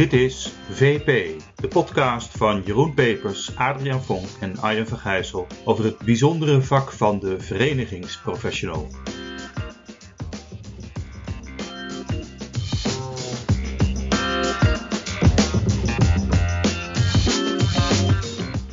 Dit is VP, de podcast van Jeroen Pepers, Adriaan Vonk en Arjen van Gijssel over het bijzondere vak van de verenigingsprofessional.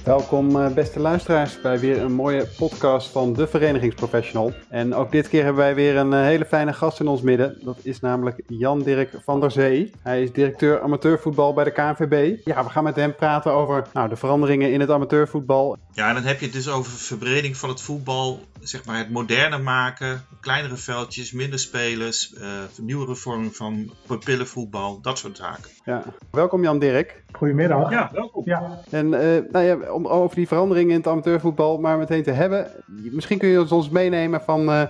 Welkom eh, beste luisteraars bij weer een mooie podcast van de Verenigingsprofessional. En ook dit keer hebben wij weer een eh, hele fijne gast in ons midden. Dat is namelijk Jan-Dirk van der Zee. Hij is directeur amateurvoetbal bij de KNVB. Ja, we gaan met hem praten over nou, de veranderingen in het amateurvoetbal. Ja, en dan heb je het dus over verbreding van het voetbal, zeg maar het moderner maken, kleinere veldjes, minder spelers, uh, nieuwere vormen van pupillenvoetbal, dat soort zaken. Ja, welkom Jan-Dirk. Goedemiddag. Ja, welkom. Ja. En uh, nou ja, om over die veranderingen in het amateurvoetbal maar meteen te hebben. Misschien kun je ons meenemen van uh,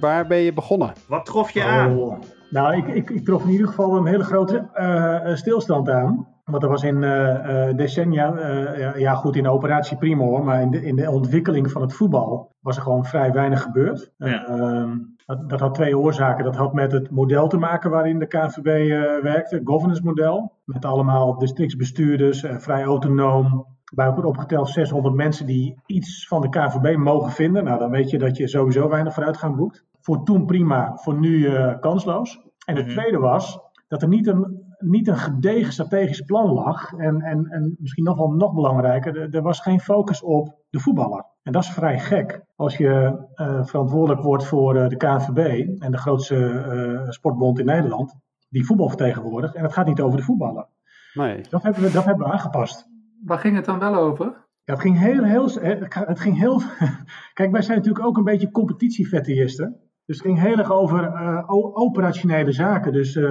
waar ben je begonnen? Wat trof je aan? Oh. Nou, ik, ik, ik, trof in ieder geval een hele grote uh, stilstand aan. Want er was in uh, decennia, ja, ja, goed in de operatie prima hoor, maar in de, in de ontwikkeling van het voetbal was er gewoon vrij weinig gebeurd. Ja. Ehm, dat, dat, had twee oorzaken. Dat had met het model te maken waarin de KNVB werkte, het governance model. Met allemaal districtsbestuurders, vrij autonoom, bij elkaar opgeteld 600 mensen die iets van de KVB mogen vinden. Nou, dan weet je dat je sowieso weinig vooruitgang boekt. Voor toen prima, voor nu kansloos. En het Mhm. tweede was dat er niet een, niet een gedegen strategisch plan lag. En, en, en misschien nog wel nog belangrijker, er, was geen focus op de voetballer. En dat is vrij gek. Als je uh, verantwoordelijk wordt voor uh, de KNVB en de grootste sportbond in Nederland, die voetbal vertegenwoordigt. En het gaat niet over de voetballer. Nee. Dat hebben we, dat hebben we aangepast. Waar ging het dan wel over? Ja, het ging heel, heel, het ging heel. Kijk, wij zijn natuurlijk ook een beetje competitiefetiësten. Dus het ging heel erg over uh, operationele zaken. Dus uh,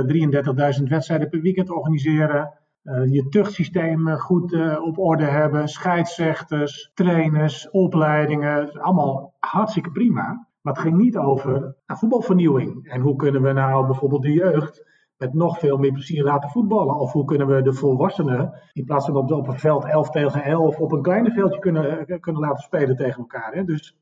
33.000 wedstrijden per weekend organiseren. Uh, je tuchtsysteem goed op orde hebben. Scheidsrechters, trainers, opleidingen. Allemaal hartstikke prima. Maar het ging niet over voetbalvernieuwing. En hoe kunnen we nou bijvoorbeeld de jeugd met nog veel meer plezier laten voetballen? Of hoe kunnen we de volwassenen, in plaats van op, op een veld 11 tegen 11, op een kleine veldje kunnen, kunnen laten spelen tegen elkaar? Hè? Dus.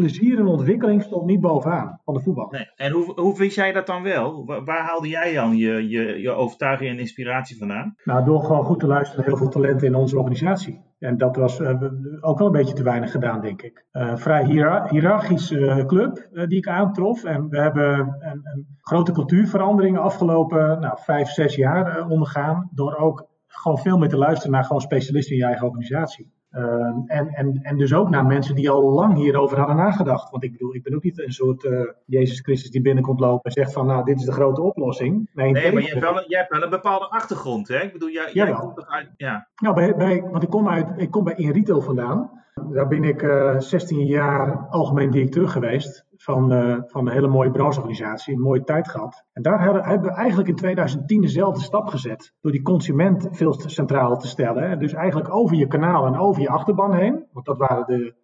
Plezier en ontwikkeling stond niet bovenaan van de voetbal. Nee. En hoe, hoe vind jij dat dan wel? Waar, waar haalde jij dan je, je, je overtuiging en inspiratie vandaan? Nou, door gewoon goed te luisteren naar heel veel talenten in onze organisatie. En dat was uh, ook wel een beetje te weinig gedaan, denk ik. Uh, vrij hiërar hiërarchische uh, club die ik aantrof. En we hebben een, een grote cultuurverandering afgelopen nou, vijf, zes jaar ondergaan. Door ook gewoon veel meer te luisteren naar gewoon specialisten in je eigen organisatie. Uh, en, en, en dus ook naar mensen die al lang hierover hadden nagedacht. Want ik bedoel, ik ben ook niet een soort uh, Jezus Christus die binnenkomt lopen en zegt van, nou, dit is de grote oplossing. Nee, nee maar je hebt, wel, jij hebt wel een bepaalde achtergrond, hè? Ik bedoel, jij, jij ja, komt uit, ja. Nou, bij, bij, want ik kom, uit, ik kom bij In Retail vandaan. Daar ben ik uh, 16 jaar algemeen directeur geweest van, uh, van een hele mooie brancheorganisatie, een mooie tijd gehad. En daar hebben, hebben we eigenlijk in 2010 dezelfde stap gezet. Door die consument veel centraal te stellen. Hè. Dus eigenlijk over je kanaal en over je achterban heen. Want dat waren de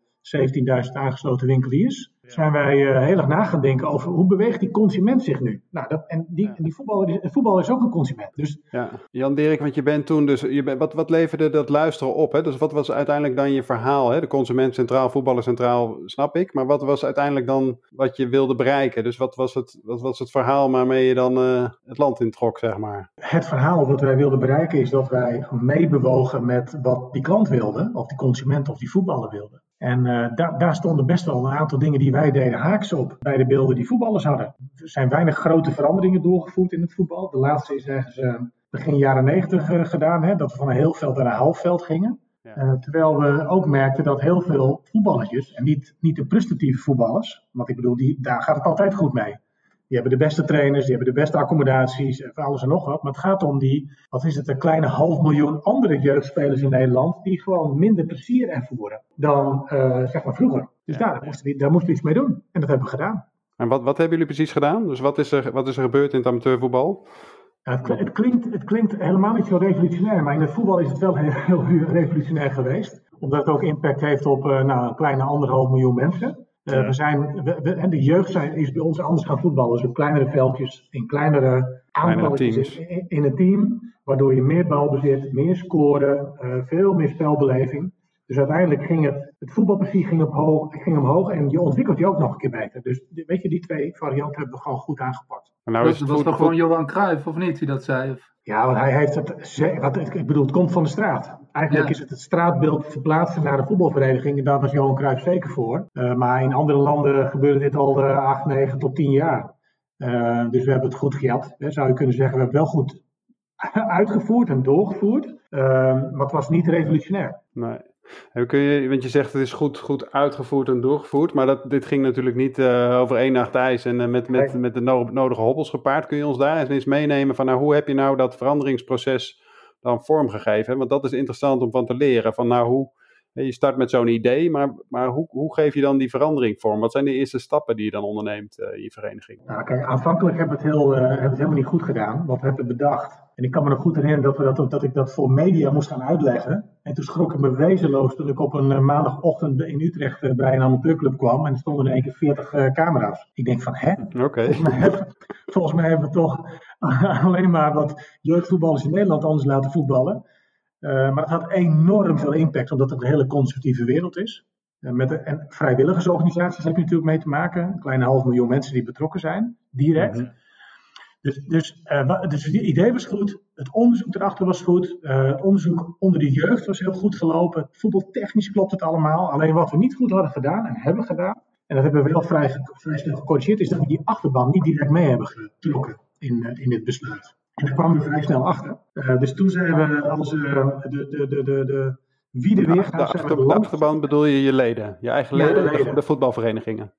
17.000 aangesloten winkeliers. Zijn wij uh, heel erg na gaan denken over hoe beweegt die consument zich nu? Nou, dat, en die, ja. die voetballer, die, voetbal is ook een consument. Dus, ja. Jan Dirk, want je bent toen dus, je bent, wat, wat leverde dat luisteren op? Hè? Dus wat was uiteindelijk dan je verhaal? Hè? De consument centraal, voetballer centraal, snap ik. Maar wat was uiteindelijk dan wat je wilde bereiken? Dus wat was het, wat was het verhaal waarmee je dan uh, het land introk, zeg maar? Het verhaal wat wij wilden bereiken is dat wij meebewogen met wat die klant wilde, of die consument of die voetballer wilde. En uh, da daar stonden best wel een aantal dingen die wij deden haaks op bij de beelden die voetballers hadden. Er zijn weinig grote veranderingen doorgevoerd in het voetbal. De laatste is ergens uh, begin jaren negentig uh, gedaan, hè, dat we van een heel veld naar een half veld gingen. Ja. terwijl we ook merkten dat heel veel voetballertjes, en niet, niet de prestatieve voetballers, want ik bedoel, die, daar gaat het altijd goed mee. Die hebben de beste trainers, die hebben de beste accommodaties, alles en nog wat. Maar het gaat om die, wat is het, een kleine half miljoen andere jeugdspelers in Nederland. die gewoon minder plezier ervoeren dan uh, zeg maar vroeger. Dus ja, daar, ja. moesten we, daar moesten we iets mee doen. En dat hebben we gedaan. En wat, wat hebben jullie precies gedaan? Dus wat is er, wat is er gebeurd in het amateurvoetbal? Ja, het, het, klinkt, het klinkt helemaal niet zo revolutionair, maar in het voetbal is het wel heel, heel revolutionair geweest. Omdat het ook impact heeft op uh, nou, een kleine anderhalf miljoen mensen. Uh, ja. we zijn, we, we, en de jeugd zijn, is bij ons anders gaan voetballen. Dus op kleinere veldjes, in kleinere aantalletjes in, in, het team. Waardoor je meer balbezit, meer scoren, uh, veel meer spelbeleving. Dus uiteindelijk ging het, het voetbalplezier ging, op hoog, ging omhoog en je ontwikkelt je ook nog een keer beter. Dus weet je, die twee varianten hebben we gewoon goed aangepakt. Maar nou dat is het was toch gewoon Johan Cruijff, of niet, die dat zei? Of- Ja, want hij heeft het. Wat, ik bedoel, het komt van de straat. Eigenlijk Ja. is het het straatbeeld verplaatsen naar de voetbalvereniging. En daar was Johan Cruijff zeker voor. Eh, maar in andere landen gebeurde dit al eh, 8, 9 tot 10 jaar. Eh, dus we hebben het goed gejat. Hè, zou je kunnen zeggen, we hebben het wel goed uitgevoerd en doorgevoerd. Eh, maar het was niet revolutionair. Nee. En kun je, want je zegt het is goed, goed uitgevoerd en doorgevoerd, maar dat, dit ging natuurlijk niet eh, over één nacht ijs en eh, met, met, met de no- nodige hobbels gepaard. Kun je ons daar eens meenemen van nou, hoe heb je nou dat veranderingsproces dan vormgegeven? Want dat is interessant om van te leren. Van nou, hoe, hè, je start met zo'n idee, maar, maar hoe, hoe geef je dan die verandering vorm? Wat zijn de eerste stappen die je dan onderneemt eh, in je vereniging? Nou, kijk, aanvankelijk hebben we het, heel, eh, hebben we het helemaal niet goed gedaan. Wat we hebben bedacht. En ik kan me nog goed herinneren dat, we dat, dat ik dat voor media moest gaan uitleggen. En toen schrok ik me wezenloos toen ik op een eh, maandagochtend in Utrecht eh, bij een amateurclub kwam. En er stonden in één keer 40 eh, camera's. Ik denk van, hè? Oké. Volgens mij hebben- Volgens mij hebben we toch alleen maar wat jeugdvoetballers in Nederland anders laten voetballen. Maar dat had enorm veel impact, omdat het een hele conservatieve wereld is. Met de, en vrijwilligersorganisaties heb je natuurlijk mee te maken. Een kleine half miljoen mensen die betrokken zijn, direct. Mhm. Dus, dus, eh, dus het idee was goed, het onderzoek erachter was goed, eh, het onderzoek onder de jeugd was heel goed gelopen. Voetbaltechnisch klopt het allemaal. Alleen wat we niet goed hadden gedaan en hebben gedaan, en dat hebben we wel vrij, snel gecorrigeerd, is dat we die achterban niet direct mee hebben getrokken in, eh, in dit besluit. En daar kwamen we vrij snel achter. Dus toen zijn we als de, de, de, de, de, wie de De, weer de achter- de achterban bedoel je je leden, je eigen Ja, de leden, de, leden. de voetbalverenigingen.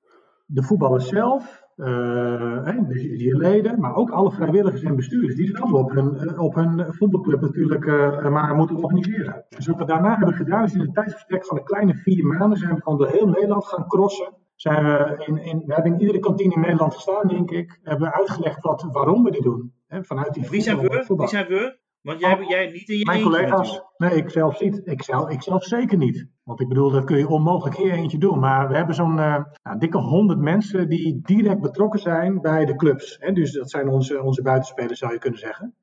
De voetballers zelf, eh, hè, dus je leden, maar ook alle vrijwilligers en bestuurders die het allemaal op hun, eh, op hun voetbalclub natuurlijk eh, maar moeten organiseren. Dus wat we daarna hebben gedaan is in een tijdsbestek van een kleine vier maanden zijn we gewoon door heel Nederland gaan crossen. Zijn we, in, in, we hebben in iedere kantine in Nederland gestaan, denk ik. Hebben we uitgelegd wat, waarom we dit doen. Hè, vanuit die Wie zijn we? Wie zijn we? Want jij, jij niet in je Mijn collega's, natuurlijk. nee, ik zelf niet. Ik zelf, ik zelf zeker niet. Want ik bedoel, dat kun je onmogelijk je eentje doen. Maar we hebben zo'n eh, nou, dikke honderd mensen die direct betrokken zijn bij de clubs. Hè? Dus dat zijn onze, onze buitenspelers, zou je kunnen zeggen.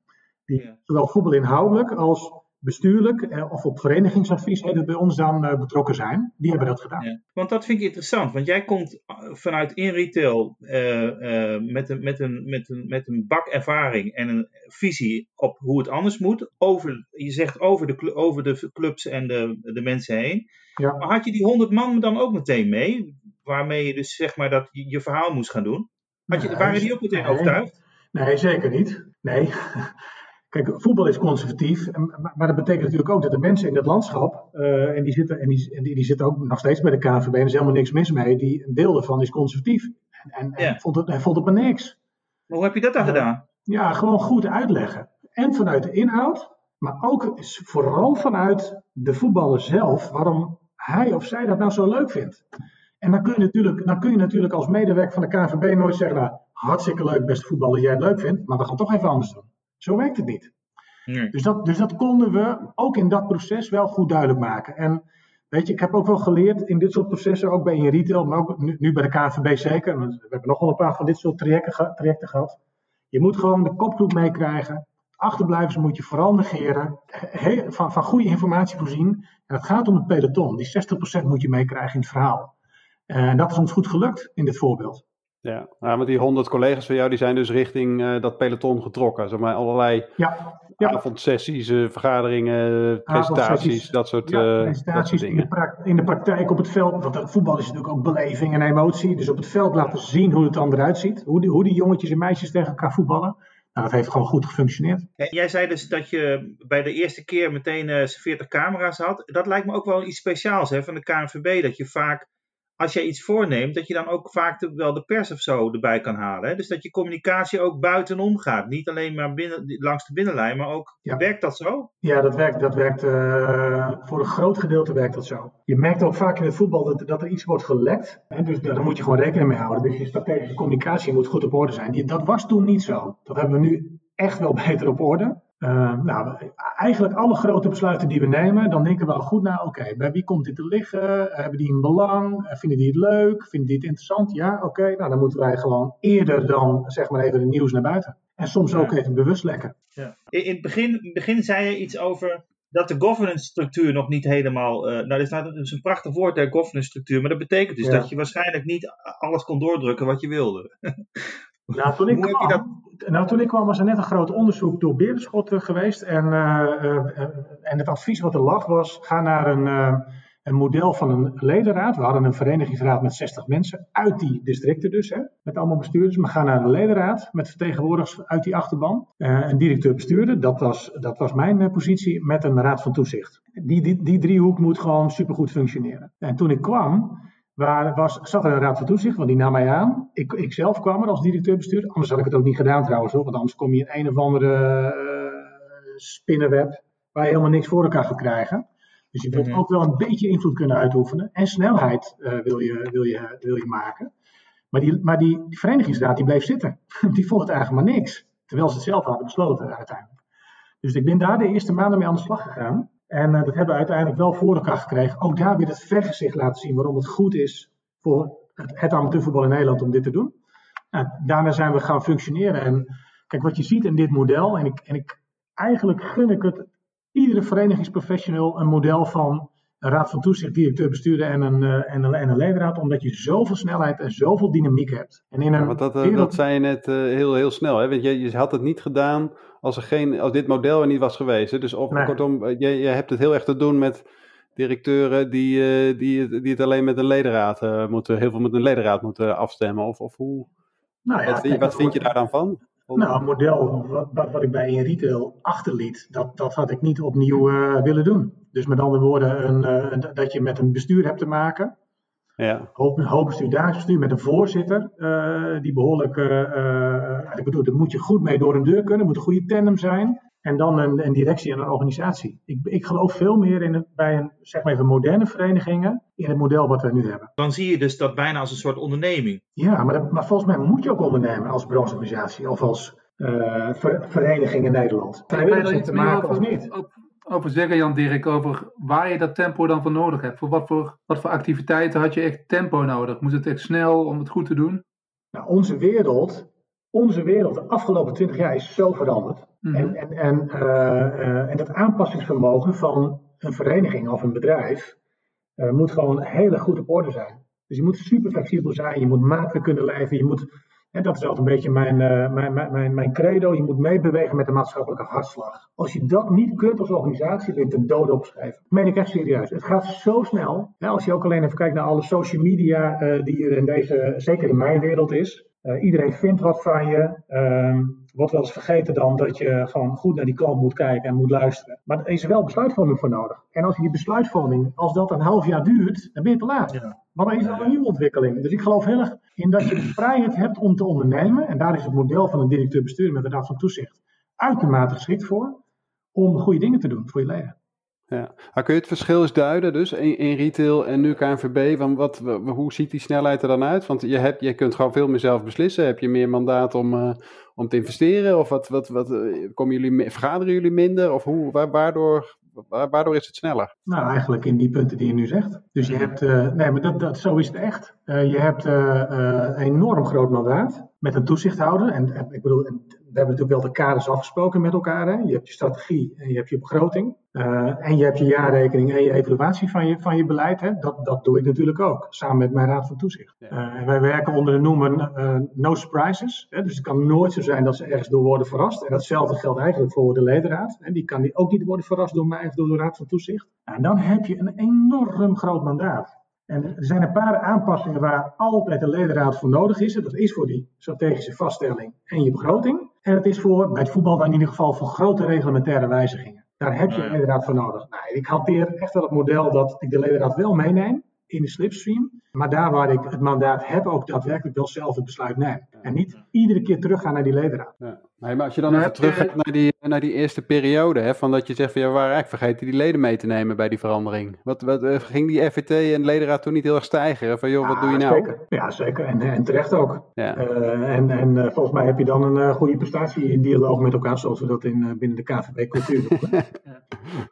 Die Ja. zowel voetbal inhoudelijk als bestuurlijk eh, of op verenigingsadvies heet het bij ons dan eh, betrokken zijn. Die hebben dat gedaan. Ja. Want dat vind ik interessant, want jij komt eh, vanuit in retail met, een, met, een, met, een, met een bak ervaring en een visie op hoe het anders moet. Over, je zegt over de, over de clubs en de, de mensen heen. Ja. Maar had je die 100 man dan ook meteen mee? Waarmee je dus zeg maar dat je, je verhaal moest gaan doen? Had je, Nee, waren die ook meteen nee. overtuigd? Nee, zeker niet. Nee. Kijk, voetbal is conservatief. Maar dat betekent natuurlijk ook dat de mensen in het landschap. eh, en, die zitten, en, die, en die, die zitten ook nog steeds bij de KNVB. En er is helemaal niks mis mee. Die, een deel daarvan is conservatief. En, en, en vond, het, hij vond het maar niks. Maar hoe heb je dat dan Ja. gedaan? Ja, gewoon goed uitleggen. En vanuit de inhoud. Maar ook vooral vanuit de voetballer zelf. Waarom hij of zij dat nou zo leuk vindt. En dan kun je natuurlijk, dan kun je natuurlijk als medewerker van de KNVB nooit zeggen. Nou, hartstikke leuk, beste voetballer, jij het leuk vindt. Maar we gaan toch even anders doen. Zo werkt het niet. Nee. Dus dat, dus dat konden we ook in dat proces wel goed duidelijk maken. En weet je, ik heb ook wel geleerd in dit soort processen, ook bij in retail, maar ook nu, nu bij de KNVB zeker. We hebben nog wel een paar van dit soort trajecten, trajecten gehad. Je moet gewoon de kopgroep meekrijgen. Achterblijvers moet je vooral negeren. Van, van goede informatie voorzien. En het gaat om het peloton. Die 60% moet je meekrijgen in het verhaal. En dat is ons goed gelukt in dit voorbeeld. Ja, nou, want die honderd collega's van jou die zijn dus richting eh, dat peloton getrokken. Zeg maar allerlei Ja, ja. avondsessies, eh, vergaderingen, presentaties, Avondsessies. dat soort, Ja, eh, dat soort presentaties in de, dingen. in de praktijk op het veld. Want voetbal is natuurlijk ook beleving en emotie. Dus op het veld laten zien hoe het dan eruit ziet. Hoe die, hoe die jongetjes en meisjes tegen elkaar voetballen. Nou, dat heeft gewoon goed gefunctioneerd. En jij zei dus dat je bij de eerste keer meteen eh 40 camera's had. Dat lijkt me ook wel iets speciaals hè, van de KNVB. Dat je vaak, als je iets voorneemt, dat je dan ook vaak de, wel de pers of zo erbij kan halen. Hè? Dus dat je communicatie ook buitenom gaat. Niet alleen maar binnen, langs de binnenlijn, maar ook, Ja. werkt dat zo? Ja, dat werkt, dat werkt eh, voor een groot gedeelte werkt dat zo. Je merkt ook vaak in het voetbal dat, dat er iets wordt gelekt. En dus daar moet je gewoon rekening mee houden. Dus je strategische communicatie moet goed op orde zijn. Die- Dat was toen niet zo. Dat hebben we nu echt wel beter op orde. Eh, nou, eigenlijk alle grote besluiten die we nemen, dan denken we al goed na, oké, bij wie komt dit te liggen? Hebben die een belang? Eh, Vinden die het leuk? Vinden die het interessant? Ja, oké, nou dan moeten wij gewoon eerder dan, zeg maar even, het nieuws naar buiten. En soms ook even bewust lekken. Ja. In, het begin, in het begin zei je iets over dat de governance structuur nog niet helemaal. eh, nou, dat is, nou, dat is een prachtig woord, de governance structuur. Maar dat betekent dus Ja. dat je waarschijnlijk niet alles kon doordrukken wat je wilde. Nou, toen ik Hoe heb je kwam, nou, toen ik kwam was er net een groot onderzoek door Berenschot geweest. En, en het advies wat er lag was, ga naar een, een model van een ledenraad. We hadden een verenigingsraad met 60 mensen, uit die districten dus, hè, met allemaal bestuurders. We gaan naar een ledenraad met vertegenwoordigers uit die achterban. Uh, een directeur-bestuurder, dat was, dat was mijn positie, met een raad van toezicht. Die, die, die driehoek moet gewoon supergoed functioneren. En toen ik kwam, Waar was, zat er een raad van toezicht, want die nam mij aan. Ik, ik zelf kwam er als directeur-bestuurder. Anders had ik het ook niet gedaan trouwens, hoor, want anders kom je in een of andere uh, spinnenweb waar je helemaal niks voor elkaar gaat krijgen. Dus je wilt mhm. ook wel een beetje invloed kunnen uitoefenen. En snelheid uh, wil, je, wil, je, wil je maken. Maar, die, maar die, die verenigingsraad die bleef zitten. die vond het eigenlijk maar niks. Terwijl ze het zelf hadden besloten uiteindelijk. Dus ik ben daar de eerste maanden mee aan de slag gegaan. En uh, dat hebben we uiteindelijk wel voor elkaar gekregen. Ook daar weer het vergezicht laten zien waarom het goed is voor het, het amateurvoetbal in Nederland om dit te doen. Nou, daarna zijn we gaan functioneren. En kijk, wat je ziet in dit model, en ik, en ik eigenlijk gun ik het iedere verenigingsprofessional een model van een raad van toezicht, directeur, bestuurder en een, uh, en, een, en een ledenraad, omdat je zoveel snelheid en zoveel dynamiek hebt. En in een ja, want dat, uh, dat zei je net uh, heel, heel snel, hè? want je, je had het niet gedaan als, er geen, als dit model er niet was geweest. Hè? Dus of, nee. kortom, je, je hebt het heel erg te doen met directeuren die, die, die het alleen met een ledenraad moeten, heel veel met een ledenraad moeten afstemmen. Of, of hoe, nou ja, wat, wat vind je daar dan van? Nou, een model wat, wat, ik bij in retail achterliet, dat, dat had ik niet opnieuw uh, willen doen. Dus met andere woorden, een, uh, dat je met een bestuur hebt te maken. Ja. Hoop, hoofdbestuur, dagbestuur met een voorzitter uh, die behoorlijk, ik bedoel, daar moet je goed mee door een deur kunnen, moet een goede tandem zijn. En dan een, een, directie en een organisatie. Ik, ik geloof veel meer in het, bij een, zeg maar even moderne verenigingen in het model wat we nu hebben. Dan zie je dus dat bijna als een soort onderneming. Ja, maar, dat, maar volgens mij moet je ook ondernemen als brancheorganisatie of als uh, ver, vereniging in Nederland. Kan je er iets te maken over, of niet? Over zeggen, Jan Dirk, over waar je dat tempo dan voor nodig hebt. Voor wat voor, wat voor activiteiten had je echt tempo nodig? Moet het echt snel om het goed te doen? Nou, onze wereld onze wereld de afgelopen twintig jaar is zo veranderd. Mhm. En, en, en, uh, en dat aanpassingsvermogen van een vereniging of een bedrijf uh, moet gewoon heel erg goed op orde zijn. Dus je moet super flexibel zijn, je moet maatwerk kunnen leveren, je moet, en dat is altijd een beetje mijn, mijn, mijn, mijn credo, je moet meebewegen met de maatschappelijke hartslag. Als je dat niet kunt als organisatie, ben je ten dode opgeschreven. Dat meen ik echt serieus. Het gaat zo snel. als je ook alleen even kijkt naar alle social media die er in deze, zeker in mijn wereld is. Uh, iedereen vindt wat van je. Uh, wordt wel eens vergeten dan dat je gewoon goed naar die klant moet kijken en moet luisteren. Maar er is wel besluitvorming voor nodig. En als je die besluitvorming, als dat een half jaar duurt, dan ben je te laat. Ja. Maar dan is dat een nieuwe ontwikkeling. Dus ik geloof heel erg in dat je de vrijheid hebt om te ondernemen. En daar is het model van een directeur-bestuurder met een raad van toezicht uitermate geschikt voor. Om goede dingen te doen voor je leden. Ja. Kun je het verschil eens duiden, dus in, in retail en nu KNVB, wat, hoe ziet die snelheid er dan uit? Want je, hebt, je kunt gewoon veel meer zelf beslissen. Heb je meer mandaat om, uh, om te investeren? Of wat, wat, wat, eh, komen jullie, vergaderen jullie minder? Of hoe, waardoor, waardoor is het sneller? Nou, eigenlijk in die punten die je nu zegt. Dus je hebt, uh, nee, maar dat, dat, zo is het echt. Je hebt een enorm groot mandaat met een toezichthouder. En ik bedoel, hebben natuurlijk wel de kaders afgesproken met elkaar. Hè? Je hebt je strategie en je hebt je begroting. Uh, en je hebt je jaarrekening en je evaluatie van je, van je beleid. Hè? Dat, dat doe ik natuurlijk ook, samen met mijn raad van toezicht. Ja. Uh, en wij werken onder de noemer uh, no surprises. Hè? Dus het kan nooit zo zijn dat ze ergens door worden verrast. En datzelfde geldt eigenlijk voor de ledenraad. Hè? Die kan ook niet worden verrast door mij of door de raad van toezicht. En dan heb je een enorm groot mandaat. En er zijn een paar aanpassingen waar altijd een ledenraad voor nodig is. Dat is voor die strategische vaststelling en je begroting. En dat is voor, bij het voetbal dan in ieder geval, voor grote reglementaire wijzigingen. Daar heb je een ledenraad voor nodig. Nou, ik hanteer echt wel het model dat ik de ledenraad wel meeneem in de slipstream. Maar daar waar ik het mandaat heb, ook daadwerkelijk wel zelf het besluit neem. En niet iedere keer teruggaan naar die ledenraad. Ja. Nee, maar als je dan even terug gaat naar die, naar die eerste periode, hè, van dat je zegt van ja, we waren eigenlijk vergeten die leden mee te nemen bij die verandering. Wat, wat eh, ging die FVT en ledenraad toen niet heel erg stijgen? Van joh, wat doe je nou? Zeker. Ja, zeker. En, en terecht ook. Ja. Uh, en en uh, volgens mij heb je dan een goede prestatie in dialoog met elkaar, zoals we dat in, binnen de KVB cultuur doen.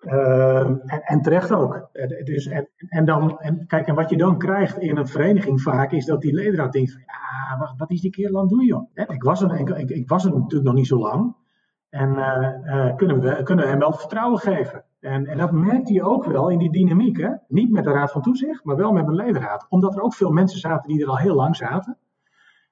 en, en, terecht ook. Dus, en, en, dan, en, kijk, en wat je dan krijgt in een vereniging vaak, is dat die ledenraad denkt van ja, wat, wat is die keer doen joh? Ik was, er, ik, ik, ik was er natuurlijk nog niet zo lang. En uh, kunnen, we, kunnen we hem wel vertrouwen geven. En, en dat merkt hij ook wel in die dynamiek. Hè? Niet met de Raad van Toezicht, maar wel met een ledenraad. Omdat er ook veel mensen zaten die er al heel lang zaten.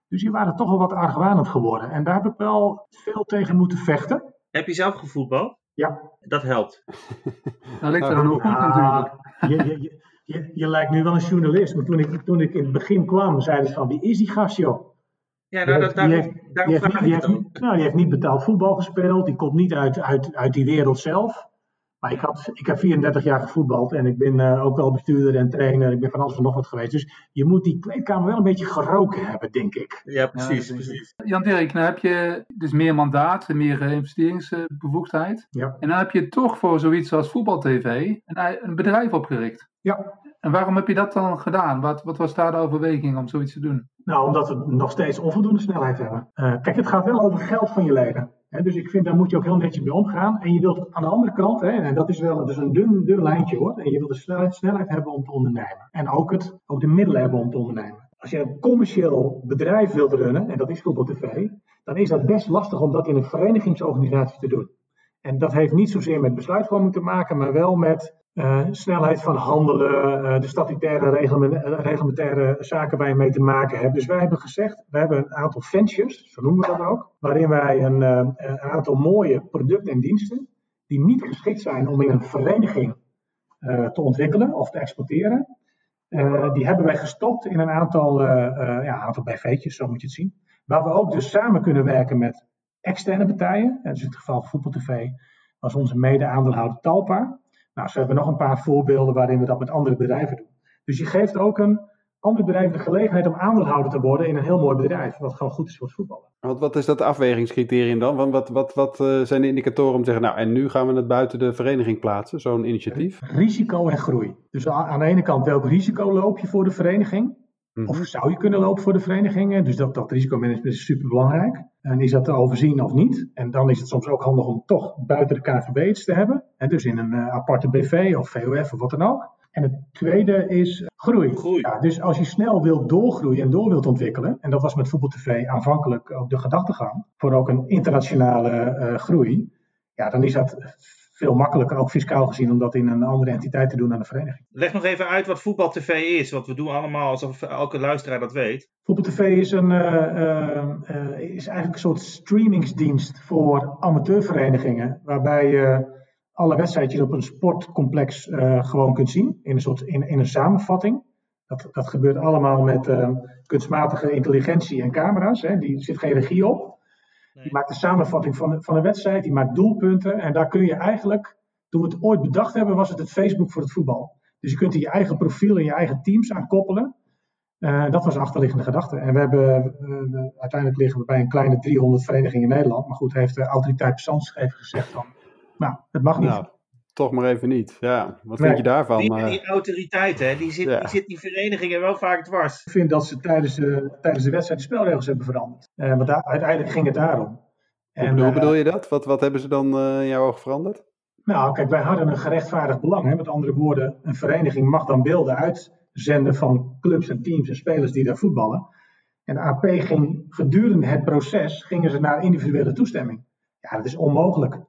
Dus die waren toch wel wat argwanend geworden. En daar heb ik wel veel tegen moeten vechten. Heb je zelf gevoetbald? Ja. Dat helpt. Dat ligt er dan ook goed natuurlijk. Je, je, je, je, lijkt nu wel een journalist. Maar toen ik, toen ik in het begin kwam, zeiden ze van, wie is die gast joh? Ja, nou, dat, daar, die heeft, daarom vraag die ik heeft, het ook. niet- nou, die heeft niet betaald voetbal gespeeld. Die komt niet uit, uit, uit die wereld zelf. Maar ik, had, ik heb 34 jaar gevoetbald en ik ben eh, ook wel bestuurder en trainer. Ik ben van alles en nog wat geweest. Dus je moet die kleedkamer wel een beetje geroken hebben, denk ik. Ja, precies. Ja, precies. Jan Dirk, nou heb je dus meer mandaat, meer eh, investeringsbevoegdheid. Ja. En dan heb je toch voor zoiets als Voetbal TV een, een bedrijf opgericht. Ja. En waarom heb je dat dan gedaan? Wat, wat was daar de overweging om zoiets te doen? Nou, omdat we nog steeds onvoldoende snelheid hebben. Eh, kijk, het gaat wel over geld van je leden. Dus ik vind, daar moet je ook heel netjes mee omgaan. En je wilt aan de andere kant, en dat is wel is een dun, dun lijntje hoor. En je wilt de snelheid, snelheid hebben om te ondernemen. En ook, het, ook de middelen hebben om te ondernemen. Als je een commercieel bedrijf wilt runnen, en dat is Voetbal TV, dan is dat best lastig om dat in een verenigingsorganisatie te doen. En dat heeft niet zozeer met besluitvorming te maken, maar wel met eh, snelheid van handelen, eh, de statutaire reglement- reglementaire zaken waar je mee te maken hebt. Dus wij hebben gezegd, we hebben een aantal ventures, zo noemen we dat ook, waarin wij een, eh, een aantal mooie producten en diensten, die niet geschikt zijn om in een vereniging te ontwikkelen of te exporteren, die hebben wij gestopt in een aantal, ja, aantal BV'tjes, zo moet je het zien. Waar we ook dus samen kunnen werken met externe partijen. En dus in het geval van Voetbal TV was onze mede-aandeelhouder Talpa. Nou, zo hebben we nog een paar voorbeelden waarin we dat met andere bedrijven doen. Dus je geeft ook een ander bedrijf de gelegenheid om aandeelhouder te worden in een heel mooi bedrijf. Wat gewoon goed is voor het voetballen. Wat, wat is dat afwegingscriterium dan? Want wat, wat, wat eh, zijn de indicatoren om te zeggen, nou en nu gaan we het buiten de vereniging plaatsen, zo'n initiatief? Risico en groei. Dus aan de ene kant welk risico loop je voor de vereniging? Mhm. Of zou je kunnen lopen voor de verenigingen? Dus dat, dat risicomanagement is super belangrijk. En is dat te overzien of niet? En dan is het soms ook handig om toch buiten de KNVB iets te hebben. En dus in een eh, aparte BV of VOF of wat dan ook. En het tweede is groei. Groei. Ja, dus als je snel wilt doorgroeien en door wilt ontwikkelen, en dat was met Voetbal TV aanvankelijk ook de gedachtegang, voor ook een internationale eh, groei, ja, dan is dat veel makkelijker, ook fiscaal gezien, om dat in een andere entiteit te doen dan de vereniging. Leg nog even uit wat voetbal TV is, want we doen allemaal alsof elke luisteraar dat weet. Voetbal TV is, een, eh, eh, eh, is eigenlijk een soort streamingsdienst voor amateurverenigingen, waarbij je alle wedstrijdjes op een sportcomplex gewoon kunt zien, in een, soort, in, in een samenvatting. Dat, dat gebeurt allemaal met kunstmatige intelligentie en camera's. Hè. Die zit geen regie op. Die maakt een samenvatting van, van een wedstrijd, die maakt doelpunten. En daar kun je eigenlijk, toen we het ooit bedacht hebben, was het het Facebook voor het voetbal. Dus je kunt er je eigen profiel en je eigen teams aan koppelen. Eh, dat was de achterliggende gedachte. En we hebben, eh, uiteindelijk liggen we bij een kleine 300 verenigingen in Nederland. Maar goed, heeft de autoriteit persoonsgegevens gezegd van, nou, het mag niet. Nou, toch maar even niet. Ja, wat Nee. vind je daarvan? Die, eh? die autoriteit, hè, die zit, Ja. die zit die verenigingen wel vaak dwars. Ik vind dat ze tijdens de, tijdens de wedstrijd de spelregels hebben veranderd. Eh, want daar, uiteindelijk ging het daarom. hoe, En, hoe eh, bedoel je dat? Wat, wat hebben ze dan eh, in jouw ogen veranderd? Nou, kijk, wij hadden een gerechtvaardigd belang. Hè? Met andere woorden, een vereniging mag dan beelden uitzenden van clubs en teams en spelers die daar voetballen. En de AP ging gedurende het proces gingen ze naar individuele toestemming. Ja, dat is onmogelijk.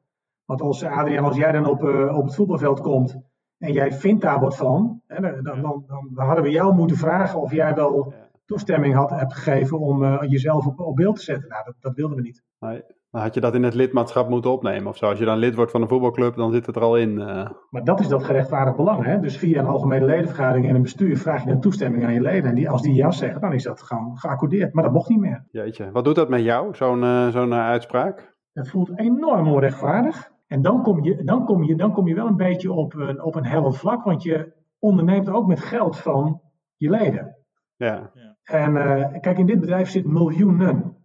Want als Adriaan, als jij dan op, eh, op het voetbalveld komt en jij vindt daar wat van, hè, dan, dan, dan, dan hadden we jou moeten vragen of jij wel toestemming had, hebt gegeven om eh, jezelf op, op beeld te zetten. Nou, dat, dat wilden we niet. Nee. Dan had je dat in het lidmaatschap moeten opnemen of zo. Als je dan lid wordt van een voetbalclub, dan zit het er al in. eh. Maar dat is dat gerechtvaardigd belang. Hè? Dus via een algemene ledenvergadering en een bestuur vraag je een toestemming aan je leden. En die, als die ja zeggen, dan is dat gewoon geaccordeerd. Maar dat mocht niet meer. Jeetje, wat doet dat met jou, zo'n zo'n uitspraak? Het voelt enorm onrechtvaardig. En dan kom je, dan kom je, dan kom je wel een beetje op een, op een hellend vlak. Want je onderneemt ook met geld van je leden. Ja, En eh, kijk, in dit bedrijf zit miljoenen.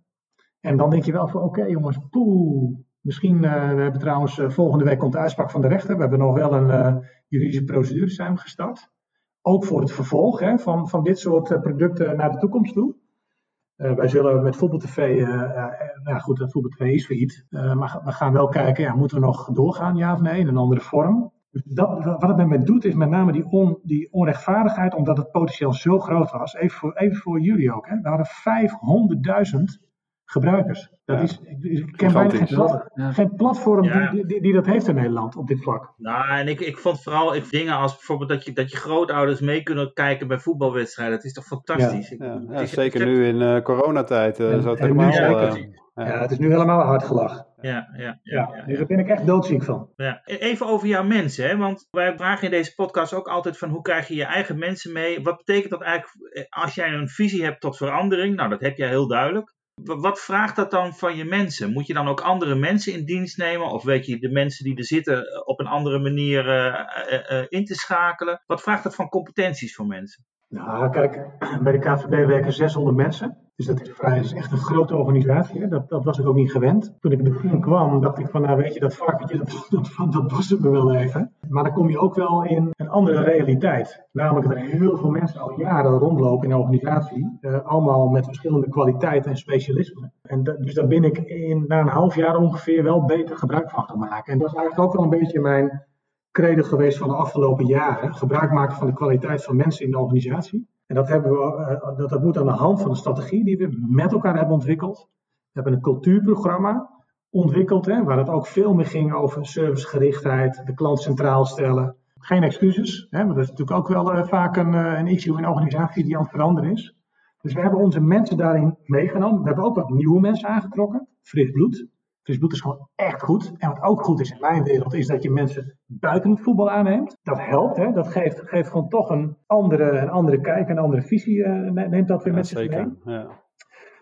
En dan denk je wel van, oké jongens, poeh. Misschien, eh, we hebben trouwens, eh, volgende week komt de uitspraak van de rechter. We hebben nog wel een eh, juridische procedure zijn gestart. Ook voor het vervolg hè, van, van dit soort producten naar de toekomst toe. Eh, wij zullen met Voetbal TV, eh, eh, nou goed, Voetbal TV is failliet. Maar we gaan wel kijken, ja, moeten we nog doorgaan, ja of nee, in een andere vorm. Dus dat, wat het met doet, is met name die, on, die onrechtvaardigheid, omdat het potentieel zo groot was. Even voor, even voor jullie ook. Hè. We hadden 500.000 gebruikers. Dat is, ik ken bijna geen, geen platform die, die, die, dat heeft in Nederland op dit vlak. Nou, en ik, ik vond vooral ik, dingen als bijvoorbeeld dat je, dat je grootouders mee kunnen kijken bij voetbalwedstrijden. Dat is toch fantastisch? Ja, ja, zeker nu in uh, coronatijd uh, zo helemaal... Uh, ja, het is nu helemaal hard gelachen. Ja, ja, ja, ja, daar ben ik echt doodziek van. Ja. Even over jouw mensen, hè? want wij vragen in deze podcast ook altijd van hoe krijg je je eigen mensen mee? Wat betekent dat eigenlijk als jij een visie hebt tot verandering? Nou, dat heb jij heel duidelijk. Wat vraagt dat dan van je mensen? Moet je dan ook andere mensen in dienst nemen? Of weet je de mensen die er zitten eh, op een andere manier uh, uh, in te schakelen? Wat vraagt dat van competenties voor mensen? Nou, kijk, bij de KVB werken 600 mensen. Dus dat is, vrij, is echt een grote organisatie. Dat, dat was ik ook niet gewend. Toen ik in het begin kwam, dacht ik van, nou weet je, dat varkentje, dat, dat, dat was het me wel even. Maar dan kom je ook wel in een andere realiteit. Namelijk dat er heel veel mensen al jaren rondlopen in een organisatie. Eh, allemaal met verschillende kwaliteiten en specialismen. En dus daar ben ik in, na een half jaar ongeveer wel beter gebruik van gaan maken. En dat is eigenlijk ook wel een beetje mijn credo geweest van de afgelopen jaren. Gebruik maken van de kwaliteit van mensen in de organisatie. En dat, hebben we, uh, dat, dat moet aan de hand van de strategie die we met elkaar hebben ontwikkeld. We hebben een cultuurprogramma ontwikkeld, hè, waar het ook veel meer ging over servicegerichtheid, de klant centraal stellen. Geen excuses, hè, want dat is natuurlijk ook wel uh, vaak een, uh, een issue in een organisatie die aan het veranderen is. Dus we hebben onze mensen daarin meegenomen. We hebben ook wat nieuwe mensen aangetrokken, fris bloed. Dus bloed is gewoon echt goed. En wat ook goed is in mijn wereld, is dat je mensen buiten het voetbal aanneemt. Dat helpt, hè? dat geeft, geeft gewoon toch een andere, een andere kijk, een andere visie. Uh, neemt dat weer met zich mee. Ja.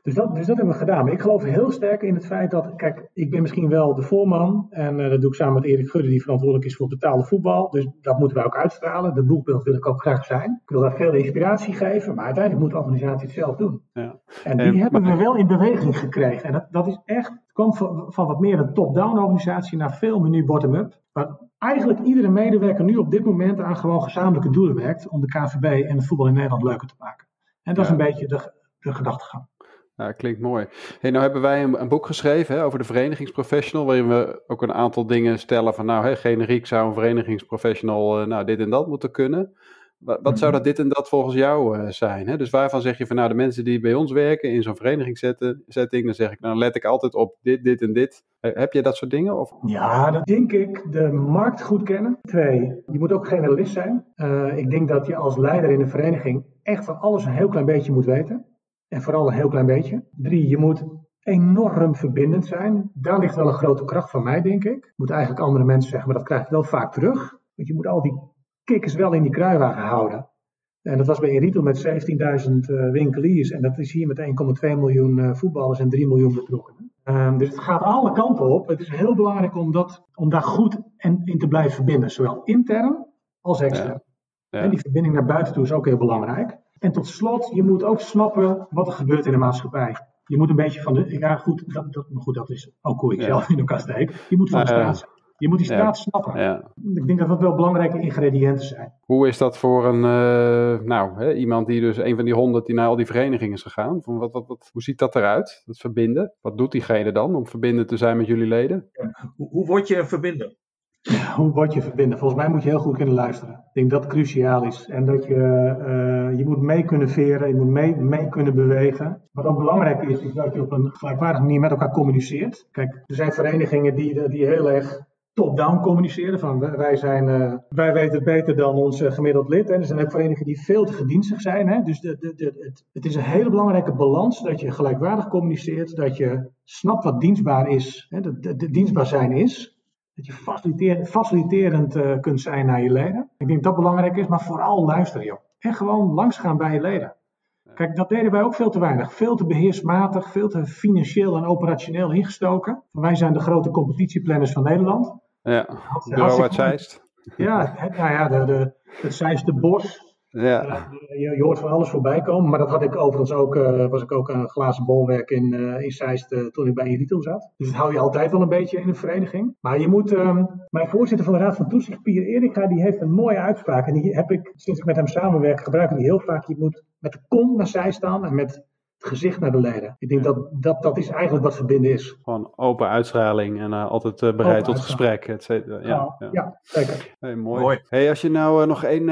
Dus dat, dus dat hebben we gedaan. Maar ik geloof heel sterk in het feit dat, kijk, ik ben misschien wel de voorman. En uh, dat doe ik samen met Erik Gudde, die verantwoordelijk is voor betaalde voetbal. Dus dat moeten wij ook uitstralen. Dat boekbeeld wil ik ook graag zijn. Ik wil daar veel inspiratie geven, maar uiteindelijk moet de organisatie het zelf doen. Ja. En die hebben we wel in beweging gekregen. En dat, dat is echt, het komt van, van wat meer een top-down organisatie naar veel meer nu bottom-up. Maar eigenlijk iedere medewerker nu op dit moment aan gewoon gezamenlijke doelen werkt om de KVB en het voetbal in Nederland leuker te maken. En dat is een beetje de, de gedachtegang. Ja, klinkt mooi. Hey, nou hebben wij een, een boek geschreven hè, over de verenigingsprofessional, waarin we ook een aantal dingen stellen van, nou, hè, generiek zou een verenigingsprofessional uh, nou, dit en dat moeten kunnen. Wat, wat zou mhm. dat dit en dat volgens jou uh, zijn? Hè? Dus waarvan zeg je van, nou, de mensen die bij ons werken in zo'n verenigingssetting, dan zeg ik, nou, let ik altijd op dit, dit en dit. Heb je dat soort dingen? Of? Ja, dat denk ik. De markt goed kennen. Twee, je moet ook generalist zijn. Uh, ik denk dat je als leider in een vereniging echt van alles een heel klein beetje moet weten. En vooral een heel klein beetje. Drie, je moet enorm verbindend zijn. Daar ligt wel een grote kracht van mij, denk ik. Ik moet eigenlijk andere mensen zeggen, maar dat krijg je wel vaak terug. Want je moet al die kikkers wel in die kruiwagen houden. En dat was bij Retail met 17.000 uh, winkeliers. En dat is hier met 1,2 miljoen uh, voetballers en 3 miljoen betrokkenen. Um, dus het gaat alle kanten op. Het is heel belangrijk om, dat, om daar goed en, in te blijven verbinden. Zowel intern als extern. Ja. Ja. En die verbinding naar buiten toe is ook heel belangrijk. En tot slot, je moet ook snappen wat er gebeurt in de maatschappij. Je moet een beetje van de. Ja, goed, dat, dat, goed, dat is ook hoe ik ja. zelf in elkaar steek. Je moet van de straat zijn. Je moet die straat ja. snappen. Ja. Ik denk dat dat wel belangrijke ingrediënten zijn. Hoe is dat voor een, uh, nou, hè, iemand die dus een van die honderd die naar al die verenigingen is gegaan? Van wat, wat, wat, hoe ziet dat eruit, dat verbinden? Wat doet diegene dan om verbinden te zijn met jullie leden? Hoe, hoe word je een verbinder? Hoe word je verbinden? Volgens mij moet je heel goed kunnen luisteren. Ik denk dat het cruciaal is. En dat je, uh, je moet mee kunnen veren, je moet mee, mee kunnen bewegen. Wat ook belangrijk is, is dat je op een gelijkwaardige manier met elkaar communiceert. Kijk, er zijn verenigingen die, die heel erg top-down communiceren. Van wij, zijn, uh, wij weten het beter dan ons uh, gemiddeld lid. En er zijn ook verenigingen die veel te gedienstig zijn. Hè? Dus de, de, het, het, is een hele belangrijke balans dat je gelijkwaardig communiceert. Dat je snapt wat dienstbaar is, hè? Dat dienstbaar zijn is. Dat je faciliteer, faciliterend uh, kunt zijn naar je leden. Ik denk dat dat belangrijk is, maar vooral luisteren joh. En gewoon langsgaan bij je leden. Kijk, dat deden wij ook veel te weinig. Veel te beheersmatig, veel te financieel en operationeel ingestoken. Wij zijn de grote competitieplanners van Nederland. Ja, bureau uit Zeist. Ja, het, nou ja, de, de, het Zeiste Bos. Ja. Uh, je, hoort van alles voorbij komen, maar dat had ik overigens ook, uh, was ik ook een glazen bolwerk in, uh, in Zeist toen ik bij Iritel zat. Dus dat hou je altijd wel een beetje in een vereniging. Maar je moet, um, mijn voorzitter van de Raad van Toezicht, Pier Erika, die heeft een mooie uitspraak. En die heb ik, sinds ik met hem samenwerk, gebruik ik die heel vaak. Je moet met de kont naar zij staan en met gezicht naar de leden. Ik denk dat dat, dat is eigenlijk wat verbinden is. Gewoon open uitstraling en uh, altijd uh, bereid tot gesprek, et cetera. Ja, ja. ja zeker. Hey, mooi. mooi. Hey, als je nou uh, nog één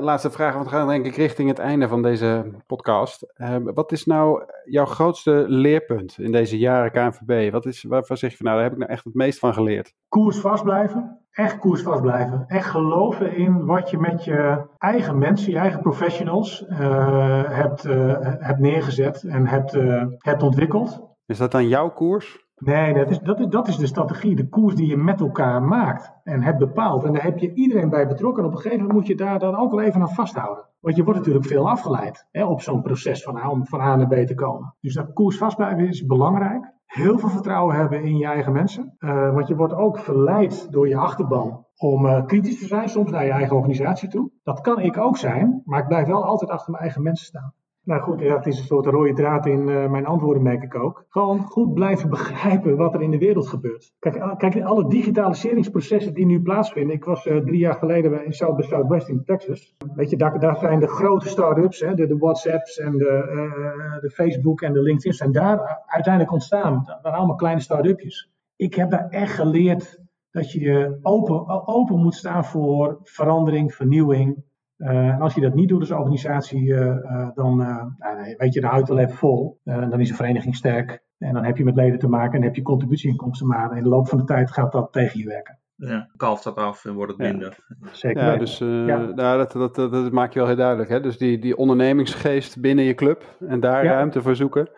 laatste vraag, want we gaan denk ik richting het einde van deze podcast. wat is nou jouw grootste leerpunt in deze jaren KNVB? Wat is, waarvan zeg je van nou, daar heb ik nou echt het meest van geleerd? Koers vast blijven echt koersvast blijven. Echt geloven in wat je met je eigen mensen, je eigen professionals uh, hebt, uh, hebt neergezet en hebt, uh, hebt ontwikkeld. Is dat dan jouw koers? Nee, dat is, dat, is, dat is de strategie, de koers die je met elkaar maakt en hebt bepaald. En daar heb je iedereen bij betrokken. En op een gegeven moment moet je daar dan ook wel even aan vasthouden. Want je wordt natuurlijk veel afgeleid hè, op zo'n proces van, om van A naar B te komen. Dus dat koers vastblijven is belangrijk heel veel vertrouwen hebben in je eigen mensen. Uh, want je wordt ook verleid door je achterban om uh, kritisch te zijn, soms naar je eigen organisatie toe. Dat kan ik ook zijn, maar ik blijf wel altijd achter mijn eigen mensen staan. Nou goed, dat is een soort rode draad in uh, mijn antwoorden, merk ik ook. Gewoon goed blijven begrijpen wat er in de wereld gebeurt. Kijk, kijk alle digitaliseringsprocessen die nu plaatsvinden. Ik was uh, drie jaar geleden in South by Southwest in Texas. Weet je, daar, daar zijn de grote start-ups, hè, de, WhatsApps en de, uh, de Facebook en de LinkedIn, zijn daar uiteindelijk ontstaan. Dat waren allemaal kleine start-upjes. Ik heb daar echt geleerd dat je open, open moet staan voor verandering, vernieuwing. Uh, en als je dat niet doet als organisatie, uh, uh, dan nou, weet je, de houdt wel even vol. dan is een vereniging sterk. En dan heb je met leden te maken en heb je contributieinkomsten. Maar in de loop van de tijd gaat dat tegen je werken. Ja, kalft dat af en wordt het minder. Ja. Zeker. Ja, dus ja. Nou, dat, dat, dat, dat, maak je wel heel duidelijk. Hè? Dus die, die ondernemingsgeest binnen je club en daar ruimte voor zoeken.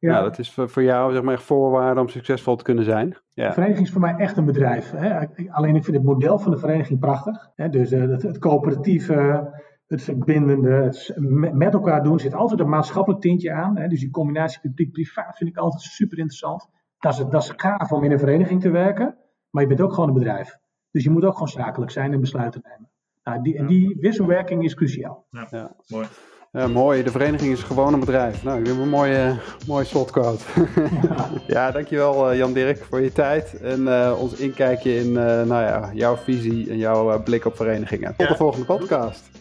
Ja. Nou, dat is voor, voor jou zeg maar echt voorwaarde om succesvol te kunnen zijn. Ja. De vereniging is voor mij echt een bedrijf. Hè. Alleen ik vind het model van de vereniging prachtig. Hè. Dus uh, het, het, coöperatieve, het verbindende, het met elkaar doen, zit altijd een maatschappelijk tintje aan. Hè. Dus die combinatie publiek-privaat vind ik altijd super interessant. Dat is, dat is gaaf om in een vereniging te werken, maar je bent ook gewoon een bedrijf. Dus je moet ook gewoon zakelijk zijn en besluiten nemen. Nou, die, en die wisselwerking is cruciaal. Ja, ja. mooi. Ja, mooi. De vereniging is gewoon een bedrijf. Nou, ik heb een mooie, mooie slotquote. Ja. ja, dankjewel uh, Jan Dirk voor je tijd en uh, ons inkijkje in uh, nou ja, jouw visie en jouw blik op verenigingen. Tot de volgende podcast.